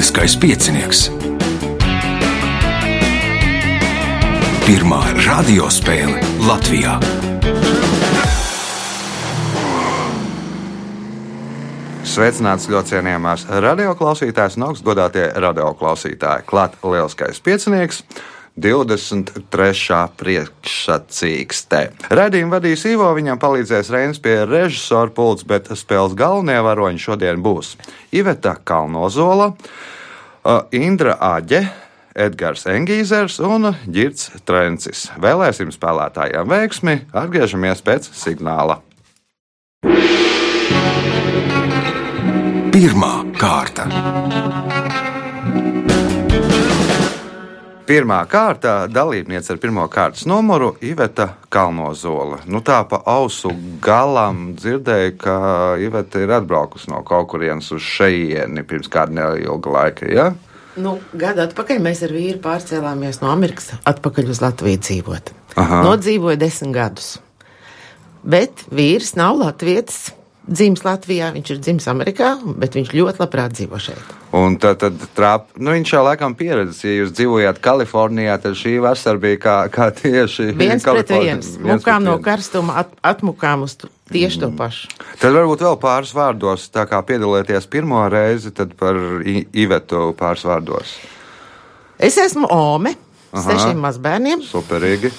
Lieliskais piecinieks. Pirmā radiospēle Latvijā. Sveicināts ļoti cienījamās radioklausītājas un augstgadātie radioklausītāji. Klāt lielskais piecinieks. 23. priekšsacīkstē. Radījumu vadīs Ivo, viņam palīdzēs Reinas pie režisora pults, bet spēles galvenie varoņi šodien būs Iveta Kalnozola, Indra Aģe, Edgars Engīzers un Girts Trencis. Vēlēsim spēlētājiem veiksmi, atgriežamies pēc signāla. Pirmā kārta. Pirmā kārta dalībniece ar pirmā kārtas numuru Iveta Kalnozola. Nu, tā pa ausu galam dzirdēju, ka Iveta ir atbraukusi no kaut kurienes uz šejieni pirms kāda neilga laika. Ja? Nu, gadu atpakaļ mēs ar vīru pārcēlāmies no Amerikas atpakaļ uz Latviju dzīvot. Aha. Nodzīvoju desmit gadus. Bet vīrs nav latvietis. Dzimis Latvijā, viņš ir dzimis Amerikā, bet viņš ļoti labprāt dzīvo šeit. Un tad, tad trāp, nu, viņš jau laikam pieredzējis, ja jūs dzīvojāt Kalifornijā, tad šī vasara bija kā, kā tieši Viens pret viens. Mukām no karstuma at, atmukām uz tieši to pašu. Tad varbūt vēl pāris vārdos, tā kā piedalieties pirmo reizi, tad par I Ivetu pāris vārdos. Es esmu Ome, sešiem mazbērniem. Superīgi.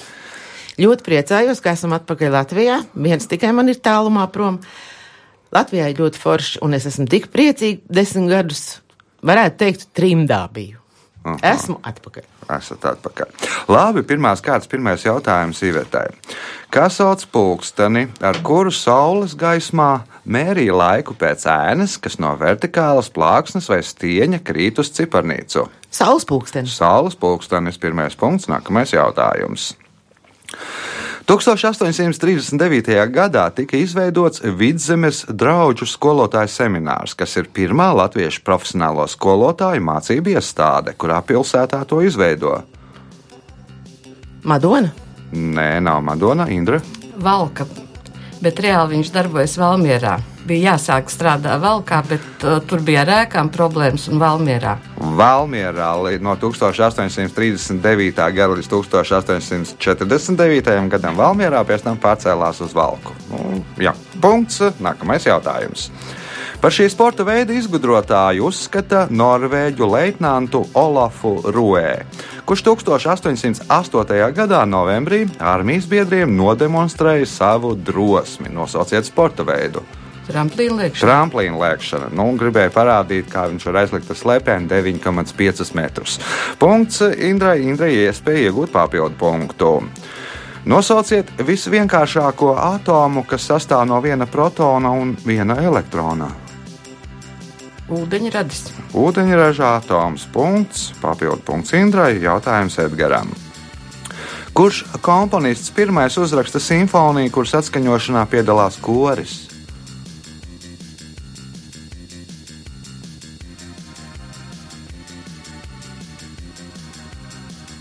Ļoti priecājos, ka esam atpakaļ Latvijā. Viens tikai man ir tālumā prom. Latvijā ir ļoti forši, un es esmu tik priecīga. Desmit gadus, varētu teikt, trimdā biju. Aha. Esmu atpakaļ. Esat atpakaļ. Labi, pirmās kārtas, pirmais jautājums Ivetai. Kā sauc pulksteni, ar kuru saules gaismā mērīja laiku pēc ēnas, kas no vertikālas plāksnes vai stieņa krīt uz ciparnīcu? Saules pulkstenis. Saules pulkstenis, pirmais punkts, nākamais jautājums. 1839. gadā tika izveidots Vidzemes draugu skolotāju seminārs, kas ir pirmā latviešu profesionālo skolotāju mācību iestāde, kurā pilsētā to izveido. Madona. Nē, nav Madona, Indra. Valka, bet reāli viņš darbojas Valmjerā. Bija jāsāk strādāt Valkā, bet uh, tur bija ar ēkām problēmas un Valmjerā. Valmierā li- no 1839. gada līdz 1849. gadam Valmierā pēc tam pārcēlās uz Valku. Nu, jā, punkts. Nākamais jautājums. Par šī sporta veida izgudrotāju uzskata norvēģu leitnantu Olafu Ruē, kurš 1808. gadā novembrī armijas biedriem nodemonstrēja savu drosmi. Nosauciet sporta veidu. Tramplīna liekšana. Tramplīna lēkšana. Nu, gribēja parādīt, kā viņš var aizlikt ar slēpēm 9,5 metrus. Punkts Indrai. Indrai iespēja iegūt papildu punktu. Nosauciet visvienkāršāko atomu, kas sastāv no viena protona un viena elektrona. Ūdeņradis. Ūdeņraža atoms. Punkts. Papildu punkts Indrai. Jautājums Edgaram. Kurš komponists pirmais uzraksta simfoniju, kuras atskaņošanā piedalās koris?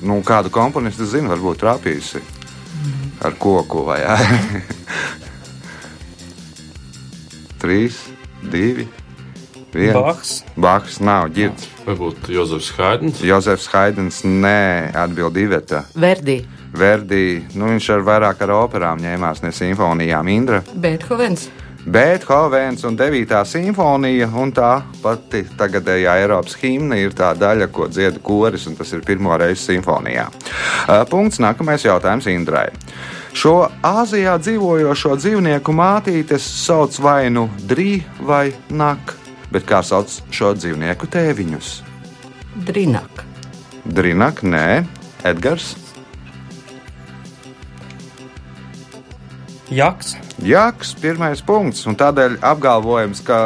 Nu, kādu komponistu zinu, varbūt trāpījusi ar koku vai ēnu. Trīs, divi, viens. Bachs. Baks nav ģērbts. Varbūt Jozefs Haidens. Jozefs Haidens, nē, atbild Iveta. Verdi. Verdi, nu viņš ar vairāk ar operām ņēmās, ne simfonijām. Indra, Beethovens. Beethovens un 9. simfonija, un tā pati tagadējā Eiropas himna ir tā daļa, ko dziedā koris, un tas ir pirmo reizi simfonijā. Punkts nākamais jautājums Indrai. Šo Āzijā dzīvojošo dzīvnieku mātītes sauc vai nu drī vai nak, bet kā sauc šo dzīvnieku tēviņus? Drinak. Drinak, nē, Edgars. Jaks. Jaks, pirmais punkts. Un tādēļ apgalvojums, ka,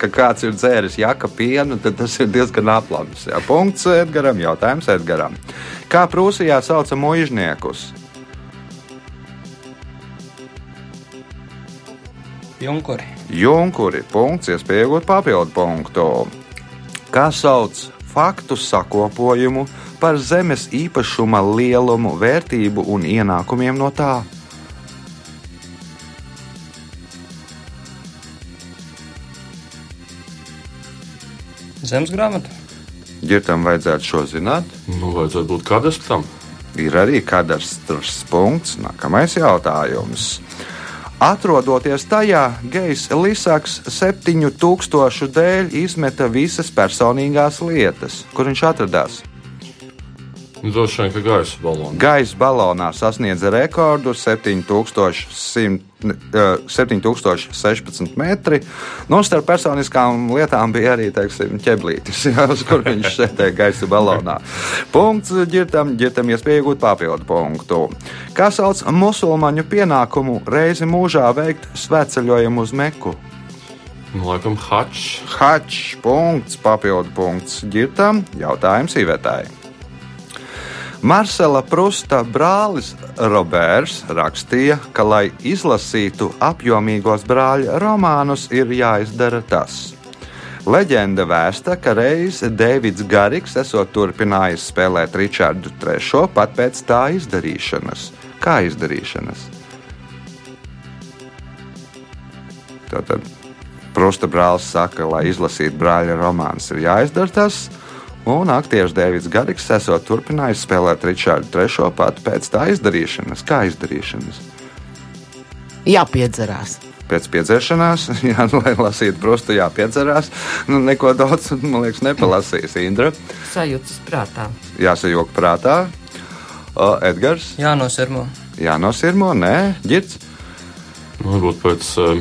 ka kāds ir dzēris jaka pienu, tad tas ir diezgan aplams. Jā, punkts Edgaram, jautājums Edgaram. Kā Prūsijā sauca muizniekus? Junkuri. Junkuri, punkts, iespēja iegūt papildu punktu. Kā sauc faktu sakopojumu par zemes īpašuma lielumu, vērtību un ienākumiem no tā? Zemes grāmata. Girtam vajadzētu šo zināt. Nu, vajadzētu būt kadastram. Ir arī kadastrs punkts. Nākamais jautājums. Atrodoties tajā, Gejs Lisaks 7000 dēļ izmeta visas personīgās lietas, kur viņš atradās. Droši vien, ka gaisa balonā. Gaisa balonā sasniedza rekordu 7100, eh, 7016 metri. Nu, starp personiskām lietām bija arī teiksim, ķeblītis, jā, uz kur viņš sēdēja gaisa balonā. Punkts ģirtam, ģirtam iespēja iegūt papildu punktu. Kā sauc musulmaņu pienākumu reizi mūžā veikt svētceļojumu uz Meku? Nu, laikam, hačs. Hačs, punkts, papildu punkts ģirtam, jautājums īvētāji. Marcela Prusta brālis Roberts rakstīja, ka, lai izlasītu apjomīgos brāļa romānus, ir jāizdara tas. Leģenda vēsta, ka reiz Deivids Garigs esot turpinājis spēlēt Richardu III pat pēc tā izdarīšanas. Kā izdarīšanas? Tātad Prusta brālis saka, lai izlasītu brāļa romānus, ir jāizdara tas. Un aktieris Deivids Garigs esot turpinājis spēlēt Richardu III pat pēc tā izdarīšanas. Kā izdarīšanas? Jāpiedzerās. Pēc piedzeršanās, jā, nu, lai lasītu prostu, jāpiedzerās. Nu, neko daudz, man liekas, nepalasīs Indra. Sajūtas prātā. Jāsajok prātā. O, Edgars, Jā, no sirmo. jānosirmo, nē, ģirds. Nu, Varbūt pēc uh,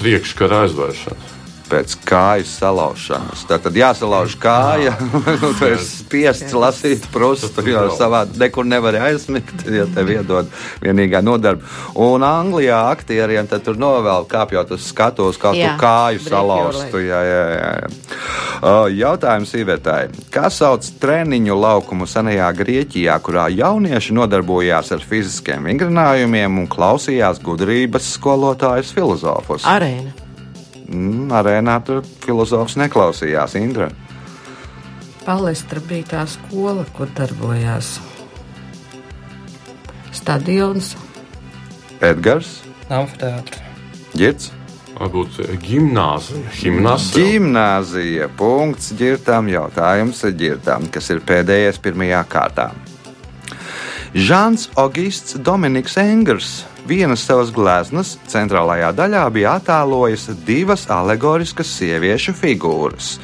priekškara aizvēršanas. Pēc kājas salaušanas. Tad, tad jāsalauž kāja. Nu, tu esi spiests lasīt prostu, jo savādi nekur nevar aizmigt, ja tev iedod vienīgā nodarbe. Un Anglijā aktieriem tad tur novēl kāpjot uz skatuves, kā tu Jā, kāju break your salauztu. Jā, jā, jā. Jautājums īvētāji. Kā sauc treniņu laukumu senajā Grieķijā, kurā jaunieši nodarbojās ar fiziskiem vingrinājumiem un klausījās gudrības skolotājus filozofus? Arēna. Mm, arēnā tur filozofs neklausījās Indra. Palestra bija tā skola, kur darbojās stadions. Edgars, Amfiteātris. Girts. Varbūt gimnāzija. Gimnāzija. Gimnāzija. Punkts ģirtām. Jautājums ģirtām, kas ir pēdējais pirmajā kārtā. Žants Augusts Dominiks Engers vienas savas gleznas centrālajā daļā bija attēlojis divas alegoriskas sieviešu figūras.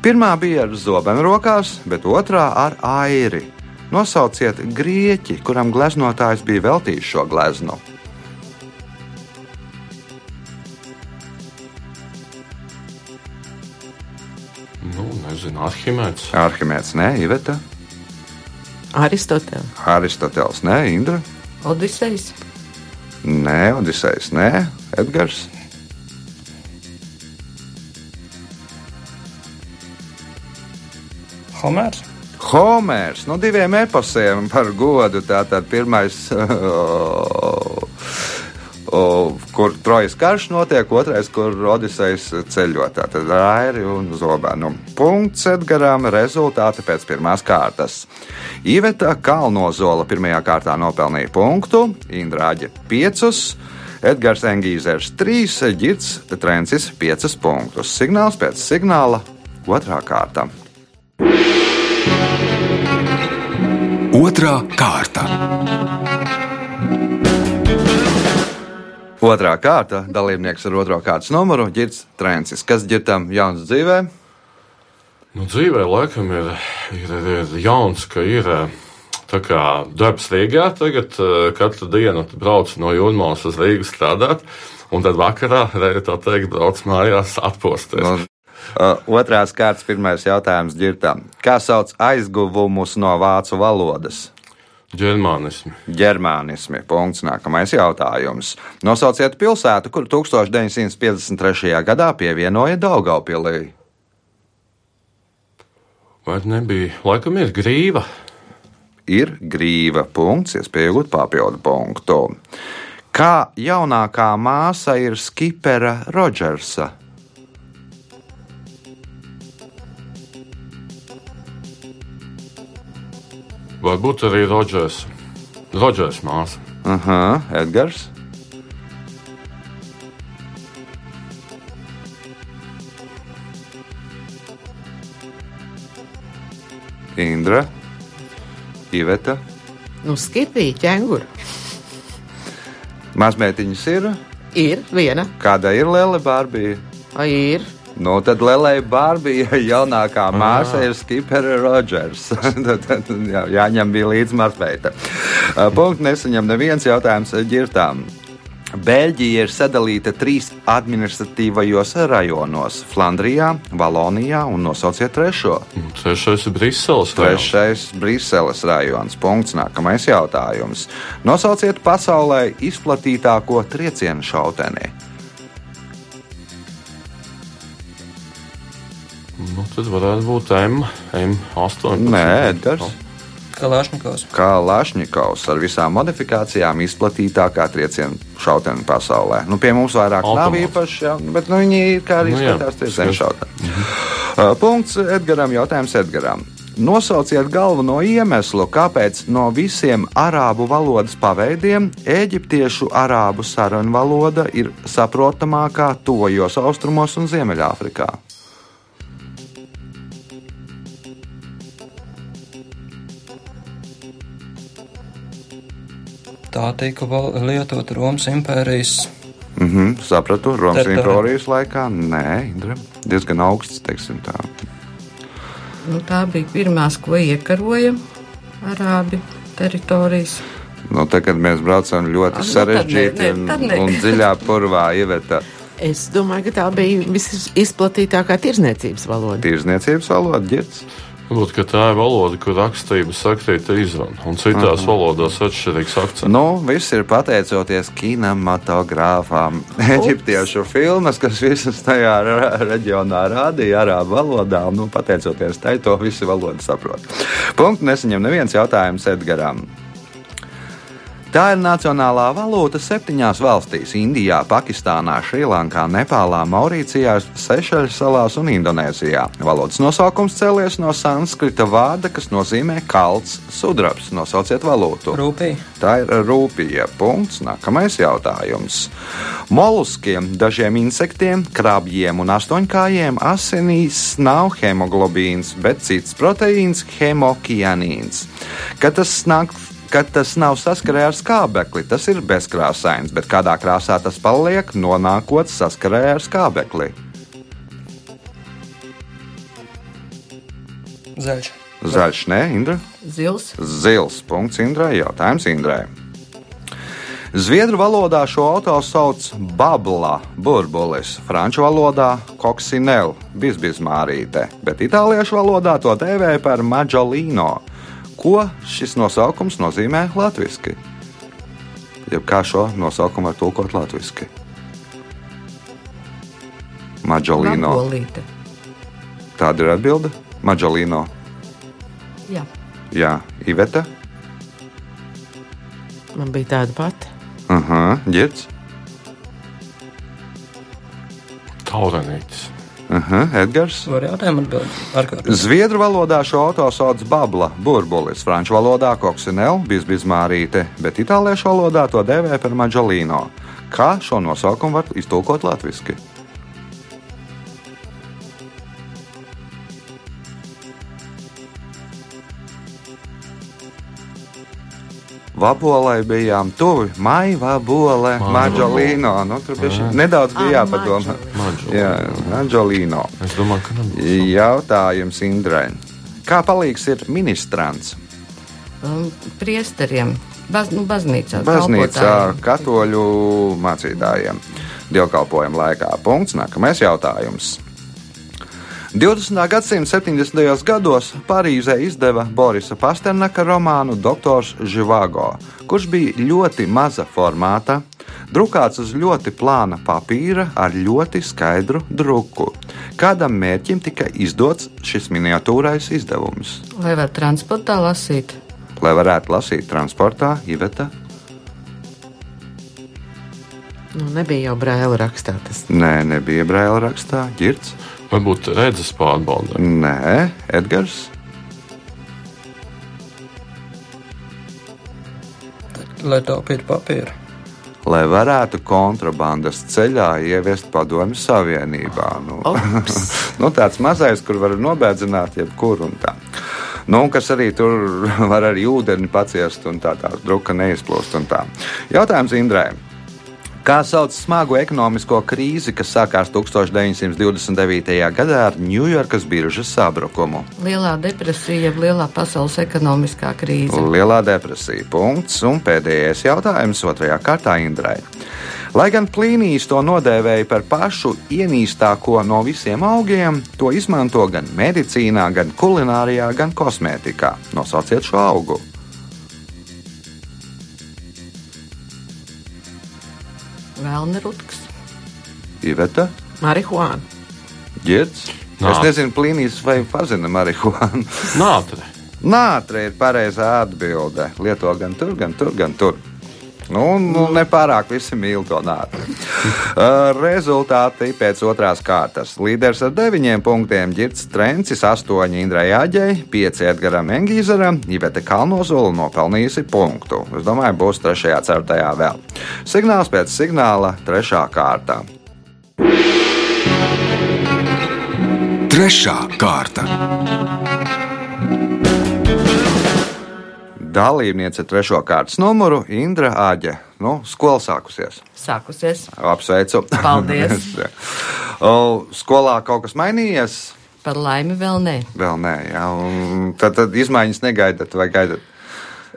Pirmā bija ar zobenu rokās, bet otrā ar airi. Nosauciet grieķi, kuram gleznotājs bija veltījis šo gleznu. Nu, nezinu, Arhimēds. Arhimēds, nē, Iveta, Aristoteles. Aristoteles, nē, Indra, Odisejs. Nē, Odisejs, nē, Edgars. Homērs. Homērs no diviem eposiem par godu. Tātad pirmais, o, kur trojas karš notiek, otrais, kur Odisejs ceļo. Tātad rairi un zobenu. Punkts Edgaram, rezultāti pēc pirmās kārtas. Iveta Kalnozola pirmajā kārtā nopelnīja punktu, Indrāģa 5. Edgars Engīzers 3, Girts Trencis 5 punktus. Signāls pēc signāla otrā kārta. Otra kārta. Otrā kārta dalībnieks ar otro kārtas numuru - Girts Trencis. Kas ģirtam jauns dzīvē? Nu, dzīvē laikam ir, ir, ir, jauns, ka ir eh, darbs Rīgā. Tagad eh, katru dienu brauc no Jūrmālas uz Rīgu strādāt, un tad vakarā, tā teikt, brauc mājās atpūsties. No, uh, otrās kārtas pirmais jautājums ģirtam. Kā sauc aizguvumus no vācu valodas? Ģermānismi. Ģermānismi. Punkts. Nākamais jautājums. Nosauciet pilsētu, kur 1953. gadā pievienoja Daugaupilī. Vai nebija? Laikam ir grīva. Ir grīva punkts, iespēja iegūt papildu punktu. Kā jaunākā māsa ir skipera Rodžersa? Varbūt arī Rodžers. Rodžers māsa. Aha, Edgars. Indra, Iveta. Nu, skipī, ķenguru. Mazmētiņas ir. Ir viena, Kāda ir Lele Bārbija? ir? Nu, tad Lelija Bārbija jaunākā māsa ir Skipera Rodžers. tad, tad jā, jāņem bija līdz mazmeita. Punkts nesaņem neviens jautājums ģirtām. Beļģija ir sadalīta trīs administratīvajos rajonos - Flandrijā, Valonijā un nosauciet trešo. Trešais ir Briseles. Trešais - Briseles rajons. Punkts. Nākamais jautājums. Nosauciet pasaulē izplatītāko triecienu šauteni. Tad varētu būt M, M8. Nē, Edgars. Kalāšņikovs. Kā Lašņikovs ar visām modifikācijām izplatītākā trieciena šautene pasaulē. Nu, pie mums vairāk nav Automāts. īpaši, jā, bet nu, viņi ir kā arī Nu, skatās trieciena šautene. Uh, Punkts Edgaram. Jautājums Edgaram. Nosauciet galveno iemeslu, kāpēc no visiem arābu valodas paveidiem eģiptiešu arābu sarunu valoda ir saprotamākā tojos austrumos un Ziemeļāfrikā. Tā tika lietota Romas impērijas. Mhm, sapratu, Romas Teritorija. impērijas laikā. Nē, Indra, diezgan augsts, teiksim tā. Nu, tā bija pirmās, ko iekaroja arābi teritorijas. Nu, tā, kad mēs braucam ļoti Ah, nu, tad sarežģīti ne, un, tad un dziļā purvā, ievietā Es domāju, ka tā bija visizplatītākā tirzniecības valoda. tirzniecības valoda, ģirds. Varbūt tā ir valoda, kur rakstība sakrīt ar izrunu, un citās valodās atšķirīgs akcents. Nu, viss ir pateicoties kinematogrāfām. Eģiptiešu filmas, kas visas tajā reģionā rādīja arābu valodā, un nu, pateicoties tai, to visi valodu saprot. Punktu nesaņem neviens jautājums Edgaram. Tā ir nacionālā valūta septiņās valstīs - Indijā, Pakistānā, Šrilankā, Nepālā, Maurīcijā, Sešeļu salās un Indonēzijā. Valodas nosaukums cēlies no sanskrita vārda, kas nozīmē kalts sudrabs. Nosauciet valūtu. Rūpīgi. Tā ir rūpīga. Punkts. Nākamais jautājums. Moluskiem, dažiem insektiem, krabjiem un astoņkājiem asinīs nav hemoglobīns, bet cits proteīns - hemokianīns. Kad tas nāk Kad tas nav saskarē ar skābekli, tas ir bezkrāsains, bet kādā krāsā tas paliek, nonākot saskarē ar skābekli. Zaļš. Zaļš, nē, Indra. Zils, Zils. Punkts Indrai. Jautājums Indrai. Zviedru valodā šo auto sauc Babla, burbulis, franču valodā koksinel, bizbizmārīte, bet itāliešu valodā to dēvē par maģolīno. Ko šis nosaukums nozīmē latviešu? Jeb kā šo nosaukumu var tulkot latviešu? Vagolīte. Tāda ir atbilde. Maģolīno. Jā. Jā, Iveta. Man bija tāda pati. Aha, ģērts. Taurenītis. Aha, Edgars. Var jautājumu atbildēt? Zviedru valodā šo auto sauc babla, burbulis, franču valodā koksinel, bizbizmārīte, bet itāliešu valodā to dēvē par maģolīno. Kā šo nosaukumu var iztulkot latviešu? Vabolai bijām tuvi. Maija bole, maģolīno. Nu, tur bija nedaudz bija jāpadomā. Maģolīno. Jā, maģolīno. Es domāju, ka nebūs. Jautājums Indrai. Kā palīgs ir ministrants? Um, priesteriem, baz, nu, baznīcā. Baznīcā katoļu mācītājiem dievkalpojuma laikā. Punkts. Nākamais jautājums. 20. gadsimta 70. gados Parīzē izdeva Borisa Pasternaka romānu Doktors Živago, kurš bija ļoti maza formāta, drukāts uz ļoti plāna papīra ar ļoti skaidru druku. Kādam mērķim tika izdots šis miniatūrais izdevums? Lai var transportā lasīt. Lai varētu lasīt transportā, Iveta? Nu, nebija jau brāļa rakstā. Tas. Nē, nebija brāļa rakstā, ģirts. Varbūt redzes pārbaudē. Nē, Edgars. Lai taupītu papīru. Lai varētu kontrabandas ceļā ieviest padomju savienībā. Nu, nu, tāds mazais, kur var nobēdzināt jebkuru un tā. Nu, kas arī tur var arī ūdeni paciest un tā tā druka neizplūst. un tā. Jautājums Indrai. Kā sauc smagu ekonomisko krīzi, kas sākās 1929. gadā ar Ņujorkas biržas sabrukumu? Lielā depresija, jeb lielā pasaules ekonomiskā krīze. Lielā depresija. Punkts. Un pēdējais jautājums otrajā kārtā Indrai. Lai gan plīnijas to nodēvēja par pašu ienīstāko no visiem augiem, to izmanto gan medicīnā, gan kulinārijā, gan kosmētikā. Nosauciet šo augu. Vēlne rutks. Iveta, Marihuāna. Nā. Es nezinu, plīnijas vai pazina marihuānu. Nātre. Nātre ir pareizā atbilde. Lieto gan tur, gan tur, gan tur. Nu, nu nepārāk visi mīl to nātri. Uh, Rezultāti pēc otrās kārtas. Līderis ar deviņiem punktiem - Girts Trencis, astoņi Indrai Jāģei, pieci Edgaram Engīzaram, Ivete Kalnozola nopelnījusi punktu. Es domāju, būs trešajā, ceturtajā vēl. Signāls pēc signāla - trešā kārta. Trešā kārta. Dalībniece trešo kārtas numuru - Indra Āģe. Nu, skola sākusies. Sākusies. Apsveicu. Paldies. O, Skolā kaut kas mainījies? Par laimi vēl nē. Vēl nē, jā. Un Tad, tad izmaiņas negaidat vai gaidat?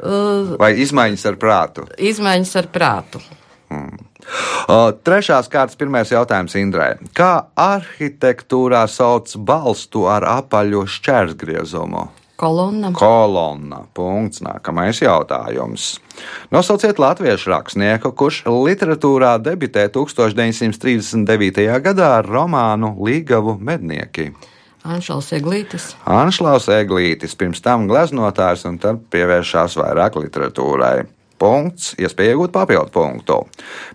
Uh, Vai izmaiņas ar prātu? izmaiņas ar prātu. O, Trešās kārtas pirmais jautājums Indrai. Kā arhitektūrā sauc balstu ar apaļu šķērsgriezumu? Kolonna. Kolonna. Punkts. Nākamais jautājums. Nosauciet latviešu rakstnieku, kurš literatūrā debitē 1939. gadā ar romānu Līgavu mednieki. Anšals Eglītis. Anšlaus Eglītis, pirms tam gleznotājs un tad pievēršās vairāk literatūrai. Punkts, iespēja iegūt papildu punktu.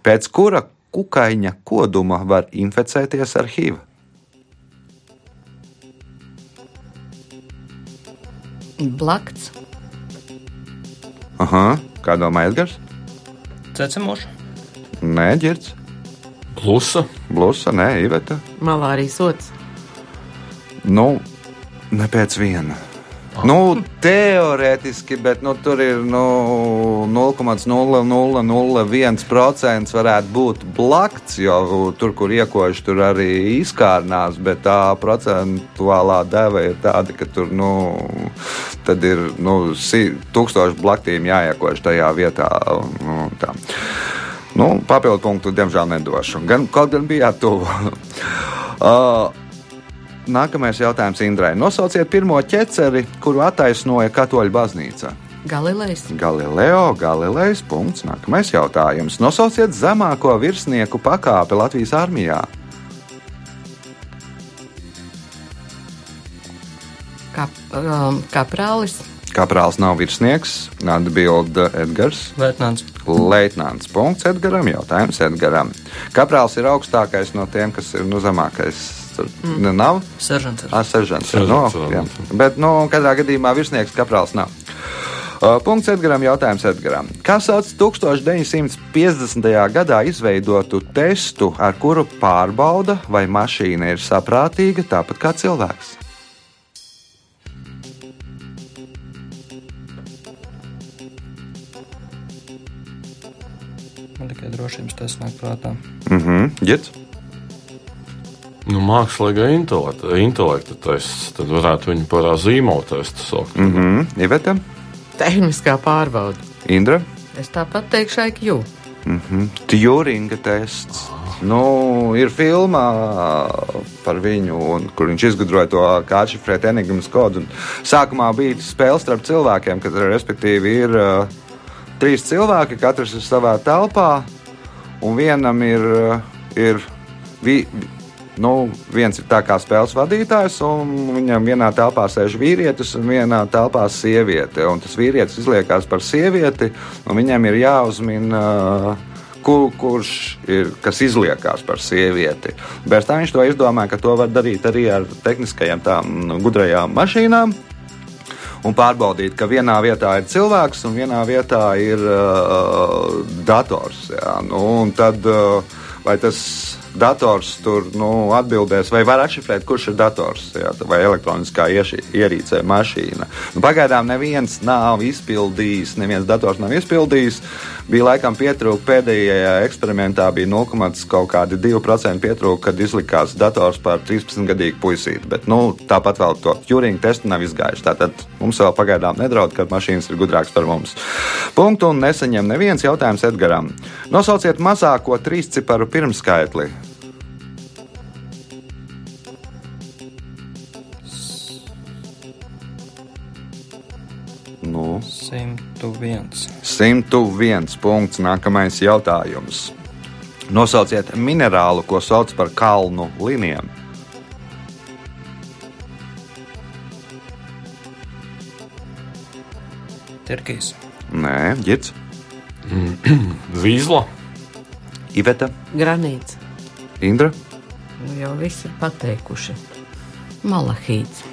Pēc kura kukaiņa koduma var inficēties ar HIV? Blakts. Aha, kā domā Edgars? Cecemošu. Nē, ģirds. Plusa. Blusa, nē, Iveta. Malārijas sots. Nu, ne pēc viena. Nu, teorētiski, bet nu, tur ir nu, 0,0001% varētu būt blakts, jo tur, kur iekoši, tur arī izkārnās, bet tā procentuālā deva ir tāda, ka tur nu, ir nu, si- tūkstoši blaktīm jāiekoši tajā vietā. Nu, tā. Nu, papildu punktu, diemžēl, nedošu. Gan, kaut gan bija tuvu. uh, Nākamais jautājums Indrai. Nosauciet pirmo ķeceri, kuru attaisnoja Katoļu baznīca. Galilejs. Galileo, Galilejs. Punkts. Nākamais jautājums. Nosauciet zemāko virsnieku pakāpi Latvijas armijā. Kap, um, kaprālis. Kaprāls nav virsnieks, atbild Edgars. Lietnants. Leitnants. Punkts Edgaram. Jautājums Edgaram. Kaprāls ir augstākais no tiem, kas ir nu, zemākais. Tur mm. nav. Seržants. Ah, seržants. No, jā. jā. Bet, nu, katrā gadījumā virsnieks kaprāls nav. Uh, Punkts Edgars. Jautājums Edgars. Kā sauc 1950. gadā izveidotu testu, ar kuru pārbauda, vai mašīna ir saprātīga, tāpat kā cilvēks? Man tikai drošības tas nāk prātā. Mhm, ģit. Nu, mākslīgā intelekta, intelekta tests, tad varētu viņu par zīmolu testu saukt. Mhm, Iveta, Tehniskā pārbauda. Indra. Es tāpat teikšu, IQ. Turinga tests. Nu, ir filmā par viņu, un, kur viņš izgudroja to kā atšifrēt enigmas kodu. Un Sākumā bija spēle starp cilvēkiem, kad respektīvi ir uh, trīs cilvēki, katrs ir savā telpā, un vienam ir, uh, ir vi, nu, viens ir tā kā spēles vadītājs, un viņam vienā telpā sēž vīrietis, un vienā telpā sieviete. Un tas vīrietis izliekās par sievieti, un viņam ir jāuzmina. Uh, kur, kurš ir, kas izliekās par sievieti. Bet tā viņš to izdomāja, ka to var darīt arī ar tehniskajām tām nu, gudrajām mašīnām. Un pārbaudīt, ka vienā vietā ir cilvēks un vienā vietā ir uh, dators. Jā. Nu, un tad, uh, vai tas dators tur nu, atbildēs, vai var atšifrēt, kurš ir dators, jā, vai elektroniskā ieši, ierīce, mašīna. Nu, pagaidām neviens nav izpildījis, neviens dators nav izpildījis. Bija laikam pietrūka pēdējā eksperimentā, bija 0,2% pietrūka, kad izlikās dators par 13-gadīgu puisīti. Bet nu, tāpat vēl to Turinga testu nav izgājuši. Tātad mums vēl pagaidām nedraud, ka mašīnas ir gudrākas par mums. Punktu un nesaņem neviens jautājums Edgaram. Nosauciet mazāko trīsciparu pirmskaitli. 101. 101 punkts. Nākamais jautājums. Nosauciet minerālu, ko sauc par kalnu līnijām. Tirkijas. Nē, ģits, Vīzla, Iveta, Granīts. Indra, Nu, jau viss ir pateikuši. Malahīts.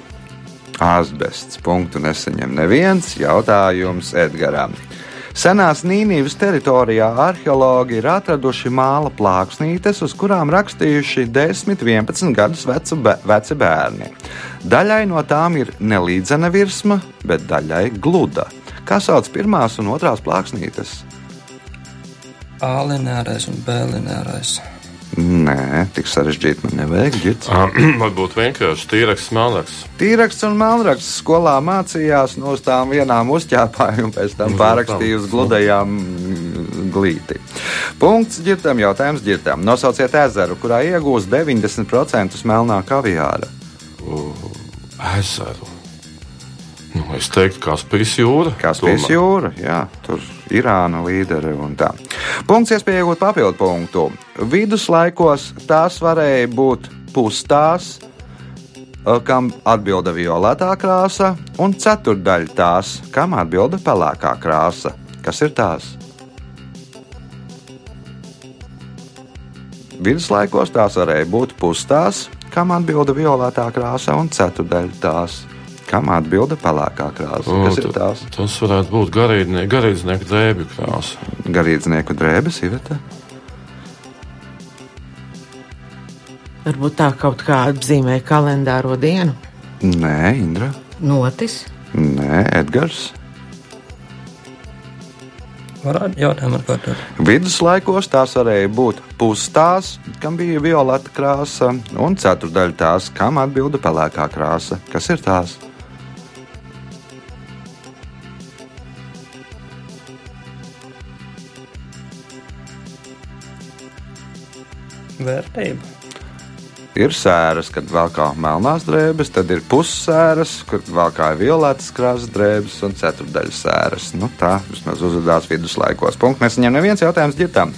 Asbests. Punktu nesaņem neviens jautājums Edgaram. Senās Nīnības teritorijā arheologi ir atraduši māla plāksnītes, uz kurām rakstījuši 10, 11 gadus vecu, bē- veci bērni. Daļai no tām ir nelīdzena virsma, bet daļai gluda. Kā sauc pirmās un otrās plāksnītes? A lineārais un B lineārais. Nē, tik sarežģīti man nevajag. varbūt vienkārši tīraks, smalks. Tīraksts un melnraksts skolā mācījās no tām vienām uzķēpājām, un pēc tam pārrakstīja uz gludajām mm, glīti. Punkts ģirtam, jautājums ģirtam. Nosauciet ezeru, kurā iegūst 90% melnā kaviāra. Ezeru. Nu, es teiktu, Kaspijas jūra. Kaspijas jūra, jā, tur Irāna līderi un tā. Punkts iespēja iegūt papildu punktu. Viduslaikos tās varēja būt pustās, eh, kam atbilda violetā krāsa, un ceturdaļa tās, kam atbilda pelēkā krāsa. Kas ir tās? Viduslaikos tās varēja būt pustās, kam atbilda violetā krāsa, un ceturdaļa tās, kam atbilda pelēkā krāsa. O, Kas ir tās? Tas varētu būt garīdznie- garīdznieku drēbju krāsa. Garīdznieku drēbes, Iveta. Varbūt tā kaut kā atzīmē kalendāro dienu. Nē, Indra. Notis. Nē, Edgars. Varētu jautājumu atkārtot. Viduslaikos tās varēja būt pustās, kam bija violeta krāsa, un ceturdaļa tās, kam atbilda pelēkā krāsa. Kas ir tās? Vērtība. Ir sēras, kad vēl kā melnās drēbes, tad ir pussēras, kur vēl kā violetas krāsas drēbes un ceturdaļas sēras. Nu, tā vismaz uzvedās viduslaikos. Punkts. Mēs viņam neviens jautājums ģitam.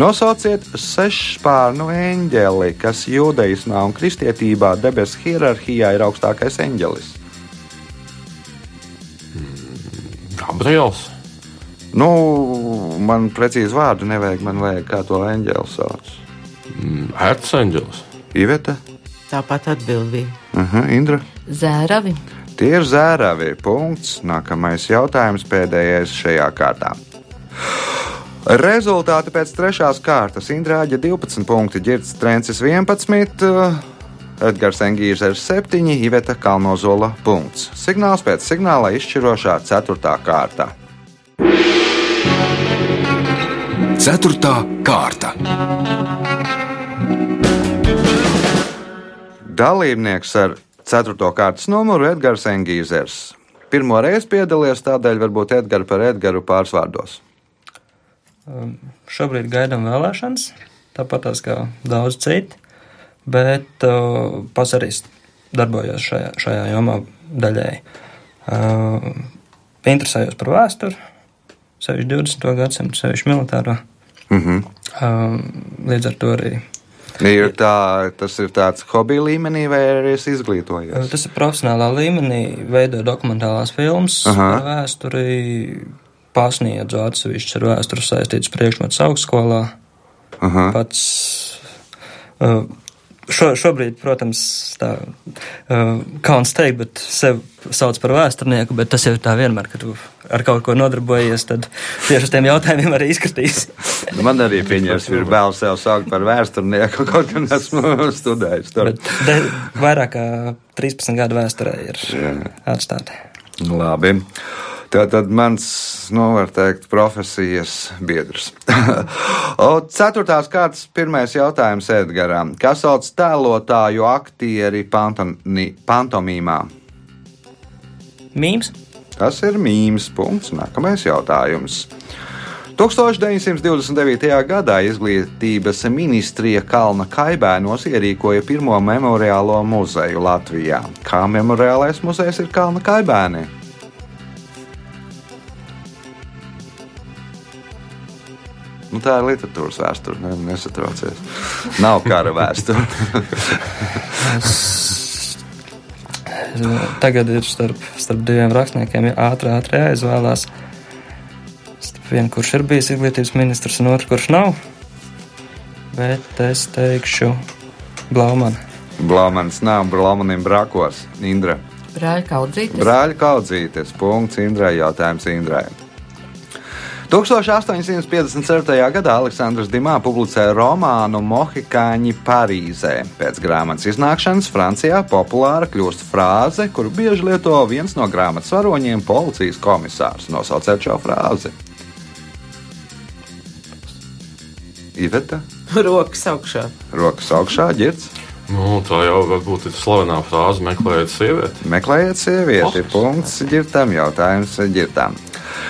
Nosauciet sešspārnu eņģeli, kas jūdaismā un kristietībā debesu hierarhijā ir augstākais eņģelis. Gabriels. Nu, man precīzi vārdu nevajag, man vajag kā to eņģeli sauc. Erceņģelis. Iveta, Tāpat atbildīja. Aha, Indra. Zēravi. Tie ir zēravi. Punkts. Nākamais jautājums, pēdējais šajā kārtā. Rezultāti pēc trešās kārtas. Indrāģa 12 punkti, Girts Trencis 11. uh, Edgars Engīrs ar 7, Iveta Kalnozola punkts. Signāls pēc signāla izšķirošā 4. kārta. Ceturtā kārta. Dalībnieks ar 4. kārtas numuru Edgars Engīzers. Pirmo reizi piedalījies, tādēļ varbūt Edgars par Edgars pārsvārdos. Šobrīd gaidām vēlēšanas, tāpat kā daudz citu, bet uh, pats arī darbojos šajā, šajā jomā daļēji. Uh, interesējos par vēsturi, sevišķi 20. gadsimtu, sevišķi militāro. Mhm. Uh, līdz ar to arī Ir tā, tas ir tāds hobija līmenī, vai arī es izglītojos? tas ir profesionālā līmenī, veidoju dokumentālās filmas par vēsturi, pasniedzu atsevišķus ar vēsturi saistītus priekšmetus augstskolā. Aha. Pats uh, šo, šobrīd, protams, tā kauns teikt, bet sevi sauc par vēsturnieku, bet tas jau tā vienmēr, kad tu ar kaut ko nodarbojies, tad tieši uz tiem jautājumiem arī izskatīs. Nu, Man arī pieņems, ir vēl sev saukt par vēsturnieku, kaut gan esmu studējis de, vairāk kā 13 gadu vēsturē ir atstāti. Labi. Tātad mans, nu, var teikt, profesijas biedrs. Ceturtās kārtas pirmais jautājums Edgaram. Kas sauc tēlotāju aktieri pantoni, pantomīmā? Mīms? Tas ir mīmīms. Nākamais jautājums. 1929. gadā Izglītības ministrija Kalna Kaibēnos ierīkoja pirmo memoriālo muzeju Latvijā. Kā memoriālais muzejs ir Kalna Kaibēnē? Tā ir literatūras vēsture. Ne, nesatraucies. Nav kara vēsture. Tagad ir starp, starp diviem rakstniekiem ātri, ātri jāizvēlās. Vienu, kurš ir bijis izglītības ministrs, un otru, kurš nav. Bet es teikšu, Blaumana. Blāmanis nav, Blāmanim brakos. Indra. Brāļa kaudzītes. Brāļa kaudzītes. Punkts Indrai. Jautājums Indrai. 1857. gadā Aleksandrs Dimā publicēja romānu Mohikāņi Parīzē. Pēc grāmatas iznākšanas Francijā populāra kļūst frāze, kuru bieži lieto viens no grāmatas varoņiem - policijas komisārs. Nosauciet šo frāzi. Iveta, Rokas augšā. rokas augšā, ģirds. Nu, tā jau varbūt ir slavenā frāze meklējot sievieti. Meklējiet sievieti. Punkts ģirtam, jautājums ģirtam.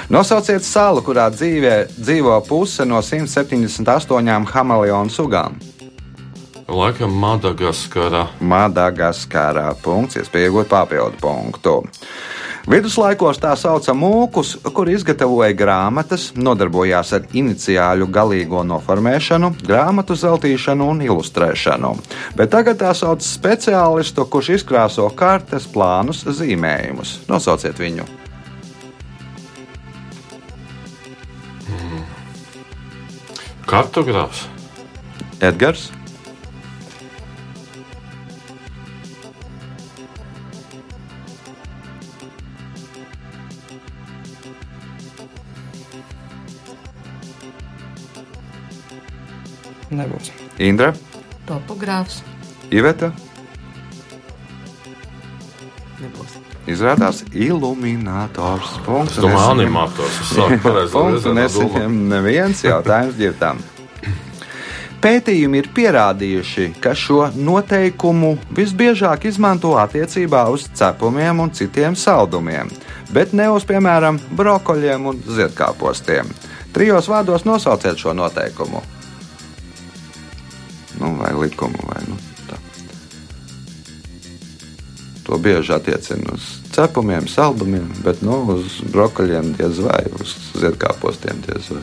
Nosauciet salu, kurā dzīvē, dzīvo puse no 178 hameleonu sugām. Laikam Madagaskara. Madagaskarā. Punkts, iespēja iegūt papildu punktu. Viduslaikos tā sauca mūkus, kur izgatavoja grāmatas, nodarbojās ar iniciāļu galīgo noformēšanu, grāmatu zeltīšanu un ilustrēšanu. Bet tagad tā sauc speciālistu, kurš izkrāso kartes, plānus, zīmējumus. Nosauciet viņu! Kartogrāfs. Edgars. Nebūs. Indra, Topogrāfs. Iveta. Izrādās, iluminators. Punkts. Es domāju, animators. Es sāku pareizi Punktu nesaņem neviens jautājums ģirtām. Pētījumi ir pierādījuši, ka šo noteikumu visbiežāk izmanto attiecībā uz cepumiem un citiem saldumiem, bet ne uz, piemēram, brokoļiem un ziedkāpostiem. Trijos vārdos nosauciet šo noteikumu. Nu, vai likumu, vai nu, To bieži attiecina uz cepumiem, saldumiem, bet nu, uz brokoļiem diez vai, uz ziedkāpostiem diez vai.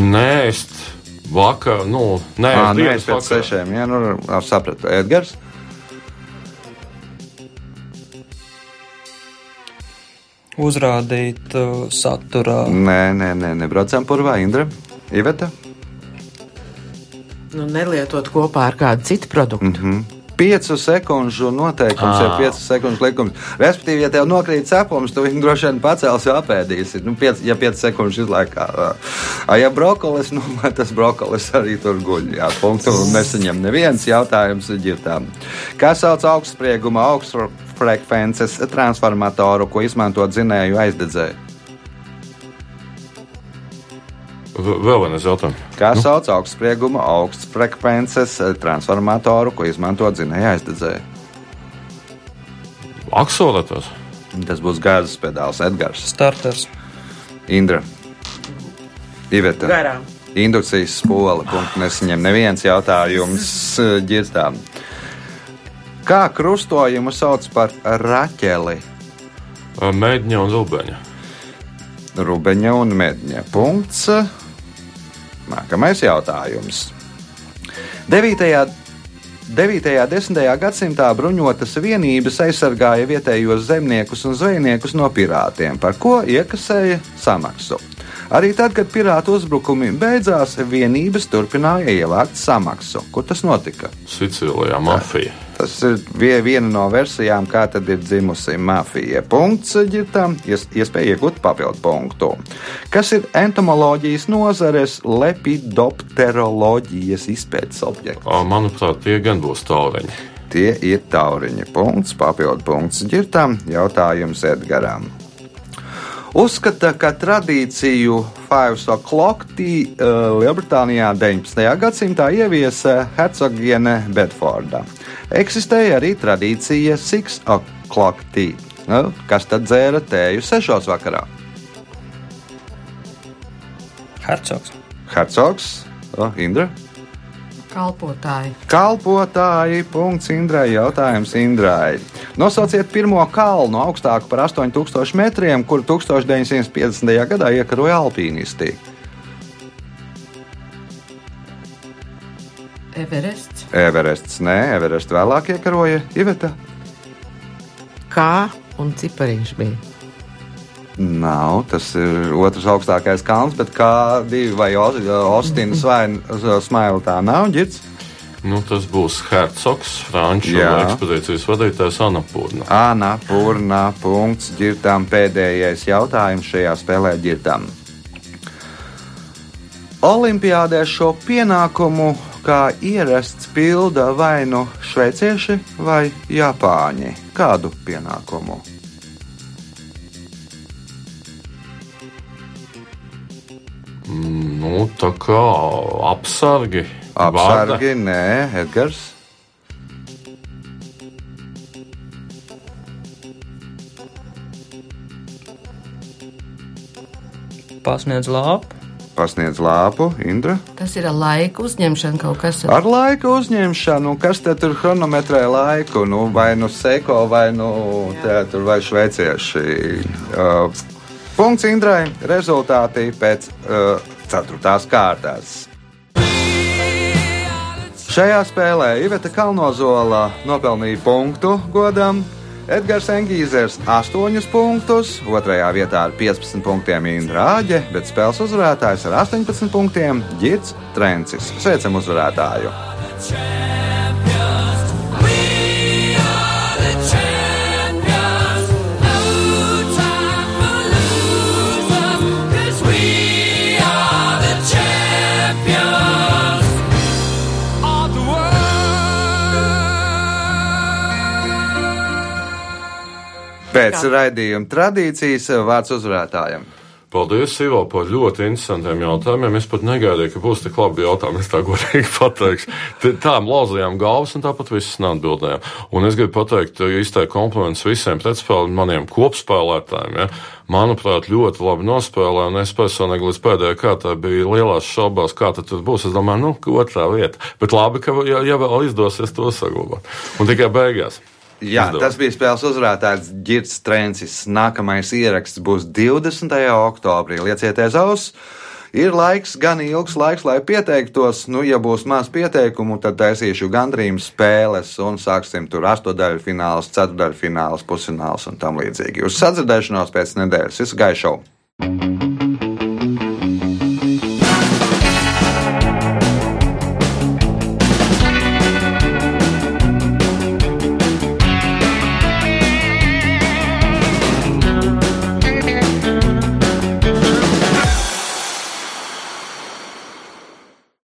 Nē, es vakar, nu, nē, es nē, es pēc vakarā. sešiem, jā, nu, sapratu. Edgars, Uzrādīt uh, saturā. nē, nē, nē, nebraucam purvā, Indra, Iveta. Nu, nelietot kopā ar kādu citu produktu. Mm -hmm. 5 sekundžu noteikums Ā. ir 5 sekundžu likums. Respektīvi, ja tev nokrīt cepums, tu viņu droši vien pacēlis un apēdīsi. Nu, 5, ja 5 sekundžu izlaikā. A, ja brokolis, nu, tas brokolis arī tur guļ. Jā, punktu nesaņem neviens jautājums ģirtām. Kā sauc augstsprieguma augstfrekvences transformatoru, ko izmanto dzinēju aizdedzēju? Vēl vienais jautājums. Kā sauc augstsprieguma augstfrekvences transformatoru, ko izmanto dzinēju aizdedzēju? Aksolators. Tas būs gāzes pedāls Edgars. Starters. Indra, Iveta, Garām. indukcijas spole. Punktu nesaņem neviens jautājums eh, ģirstām. Kā krustojumu sauc par raķeli? Mēģņa un Rubeņa. Rubeņa un medņa. Punkts. Nākamais jautājums. 9. 9. un 10. gadsimtā bruņotas vienības aizsargāja vietējos zemniekus un zvejniekus no pirātiem, par ko iekasēja samaksu. Arī tad, kad pirātu uzbrukumi beidzās, vienības turpināja ievākt samaksu. Kur tas notika? Sicīlijā mafija. Tas ir vie- viena no versijām, kā tad ir dzimusi mafija. Punkts ģirtām, ies, iespēja iegūt papildu punktu. Kas ir entomoloģijas nozares lepidopteroloģijas izpētes objekts? Manuprāt, tie gan būs tauriņi. Tie ir tauriņi. Punkts, papildu punkts ģirtām, jautājums Edgaram. Uzskata, ka tradīciju Five O'Clock tea uh, Lielbritānijā 19. gadsimtā ieviesa hercogiene Bedforda. Eksistēja arī tradīcija Six O'Clock tea. Nu, kas tad dzēra tēju sešos vakarā? Hercogs. Hercogs, oh, Indra. Kalpotāji. Kalpotāji, punkts Indrai, jautājums Indrai. Nosauciet pirmo kalnu augstāku par 8000 metriem, kuru 1950. gadā iekaroja alpīnisti. Everests. Everests, nē, Everests vēlāk iekaroja Iveta. Kā un cipariņš bija? Nav, tas ir otrs augstākais kalns, bet kā divi vai Ostinas vai Smaila tā nav ģirts. Nu, tas būs Hercogs, Franču Jā. ekspedīcijas vadītājs Anapurna. Ānā, purnā, punkts, ģirtām pēdējais jautājums šajā spēlē ģirtām. Olimpiādē šo pienākumu kā ierasts pilda vai nu šveicieši vai japāņi. Kādu pienākumu? Nu, tā kā apsargi. Apsargi, nē, Edgars. Pasniedz lāpu. Pasniedz lāpu, Indra. Tas ir laika uzņemšana kaut kas. Ar laika uzņemšanu, kas te tur chronometrē laiku, nu, vai nu seko, vai nu teātris, vai šveicieši. Uh, punkts Indrai, rezultāti pēc uh, ceturtās kārtās. Šajā spēlē Iveta Kalnozola nopelnīja punktu godam, Edgars Engīzers 8 punktus, otrajā vietā ar 15 punktiem Indra Āģe, bet spēles uzvarētājs ar 18 punktiem Girts Trencis. Sveicam uzvarētāju! Pēc raidījuma tradīcijas vārds uzvarētājiem. Paldies, Ivo, par ļoti interesantiem jautājumiem. Es pat negaidīju, ka būs tik labi jautājumi. Es tā godīgi pateikšu. T- Tā lauzījām galvas un tāpat visas neatbildējām. Un es gribu pateikt, izteikt komplimentus visiem pretspēlēm, maniem kopspēlētājiem. Ja. Manuprāt, ļoti labi nospēlēja, un es personīgi līdz pēdējai kārtai biju lielās šaubās, kā tad tas būs. Es domāju, nu, otrā vieta. Bet labi, ka ja, ja vēl izdosies to saglabāt. Un tikai beigās. Jā, Izdevās. tas bija spēles uzvarētājs Girts Trencis. Nākamais ieraksts būs 20. oktobrī. Liecieties aus! Ir laiks, gan ilgs laiks, lai pieteiktos. Nu, ja būs maz pieteikumu, tad taisīšu gandrīz spēles un sāksim tur astotdaļu fināls, ceturdaļu fināls, pusfināls un tam līdzīgi. Uz sadzirdēšanos pēc nedēļas. Visu gaišu!